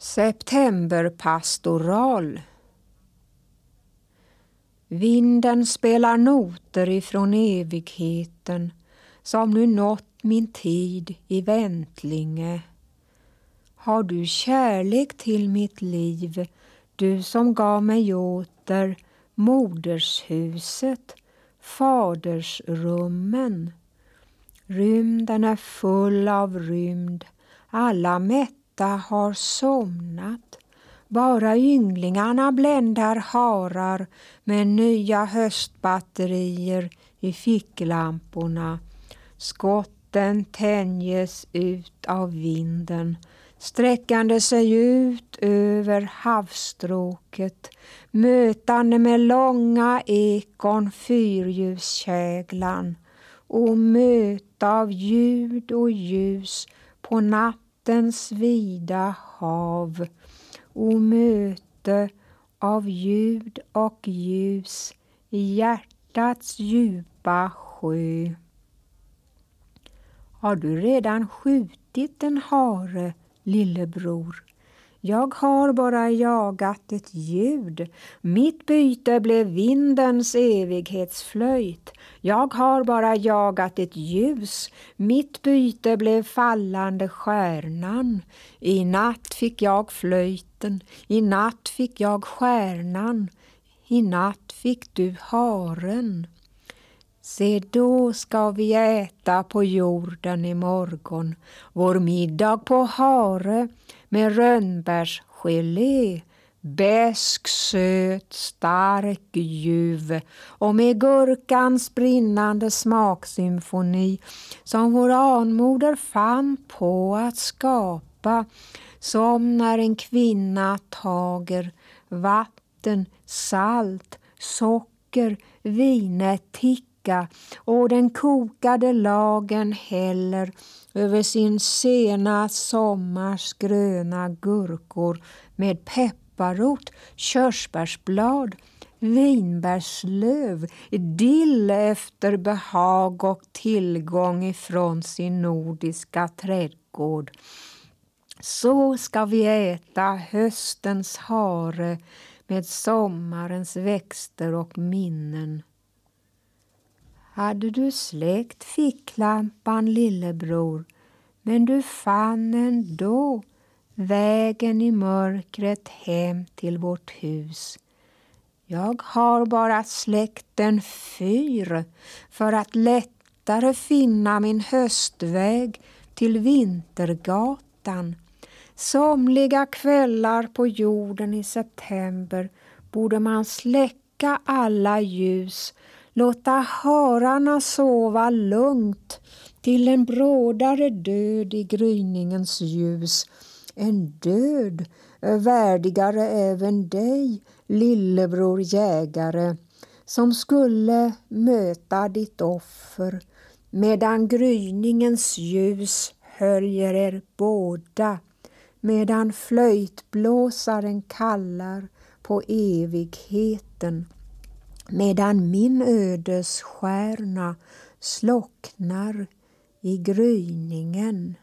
Septemberpastoral Vinden spelar noter ifrån evigheten som nu nått min tid i väntlinge. Har du kärlek till mitt liv, du som gav mig åter modershuset, fadersrummen. Rymden är full av rymd, alla mätt har somnat. Bara ynglingarna bländar harar med nya höstbatterier i ficklamporna. Skotten tänjes ut av vinden sträckande sig ut över havsstråket mötande med långa ekon fyrljuskäglan och möta av ljud och ljus på natten nattens vida hav och möte av ljud och ljus i hjärtats djupa sjö. Har du redan skjutit en hare, lillebror? Jag har bara jagat ett ljud. Mitt byte blev vindens evighetsflöjt. Jag har bara jagat ett ljus. Mitt byte blev fallande stjärnan. I natt fick jag flöjten. I natt fick jag stjärnan. I natt fick du haren. Se, då ska vi äta på jorden i morgon. Vår middag på hare med rönnbärsgelé, besk, söt, stark, ljuv och med gurkans brinnande smaksymfoni som vår anmoder fann på att skapa som när en kvinna tager vatten, salt, socker, vinetik vecka och den kokade lagen häller över sin sena sommars gröna gurkor med pepparrot, körsbärsblad, vinbärslöv, dill efter behag och tillgång ifrån sin nordiska trädgård. Så ska vi äta höstens hare med sommarens växter och minnen. Hade du släckt ficklampan lillebror men du fann ändå vägen i mörkret hem till vårt hus. Jag har bara släckt en fyr för att lättare finna min höstväg till Vintergatan. Somliga kvällar på jorden i september borde man släcka alla ljus låta hararna sova lugnt till en brådare död i gryningens ljus. En död värdigare även dig, lillebror jägare, som skulle möta ditt offer medan gryningens ljus höljer er båda, medan flöjtblåsaren kallar på evigheten medan min ödesstjärna slocknar i gryningen.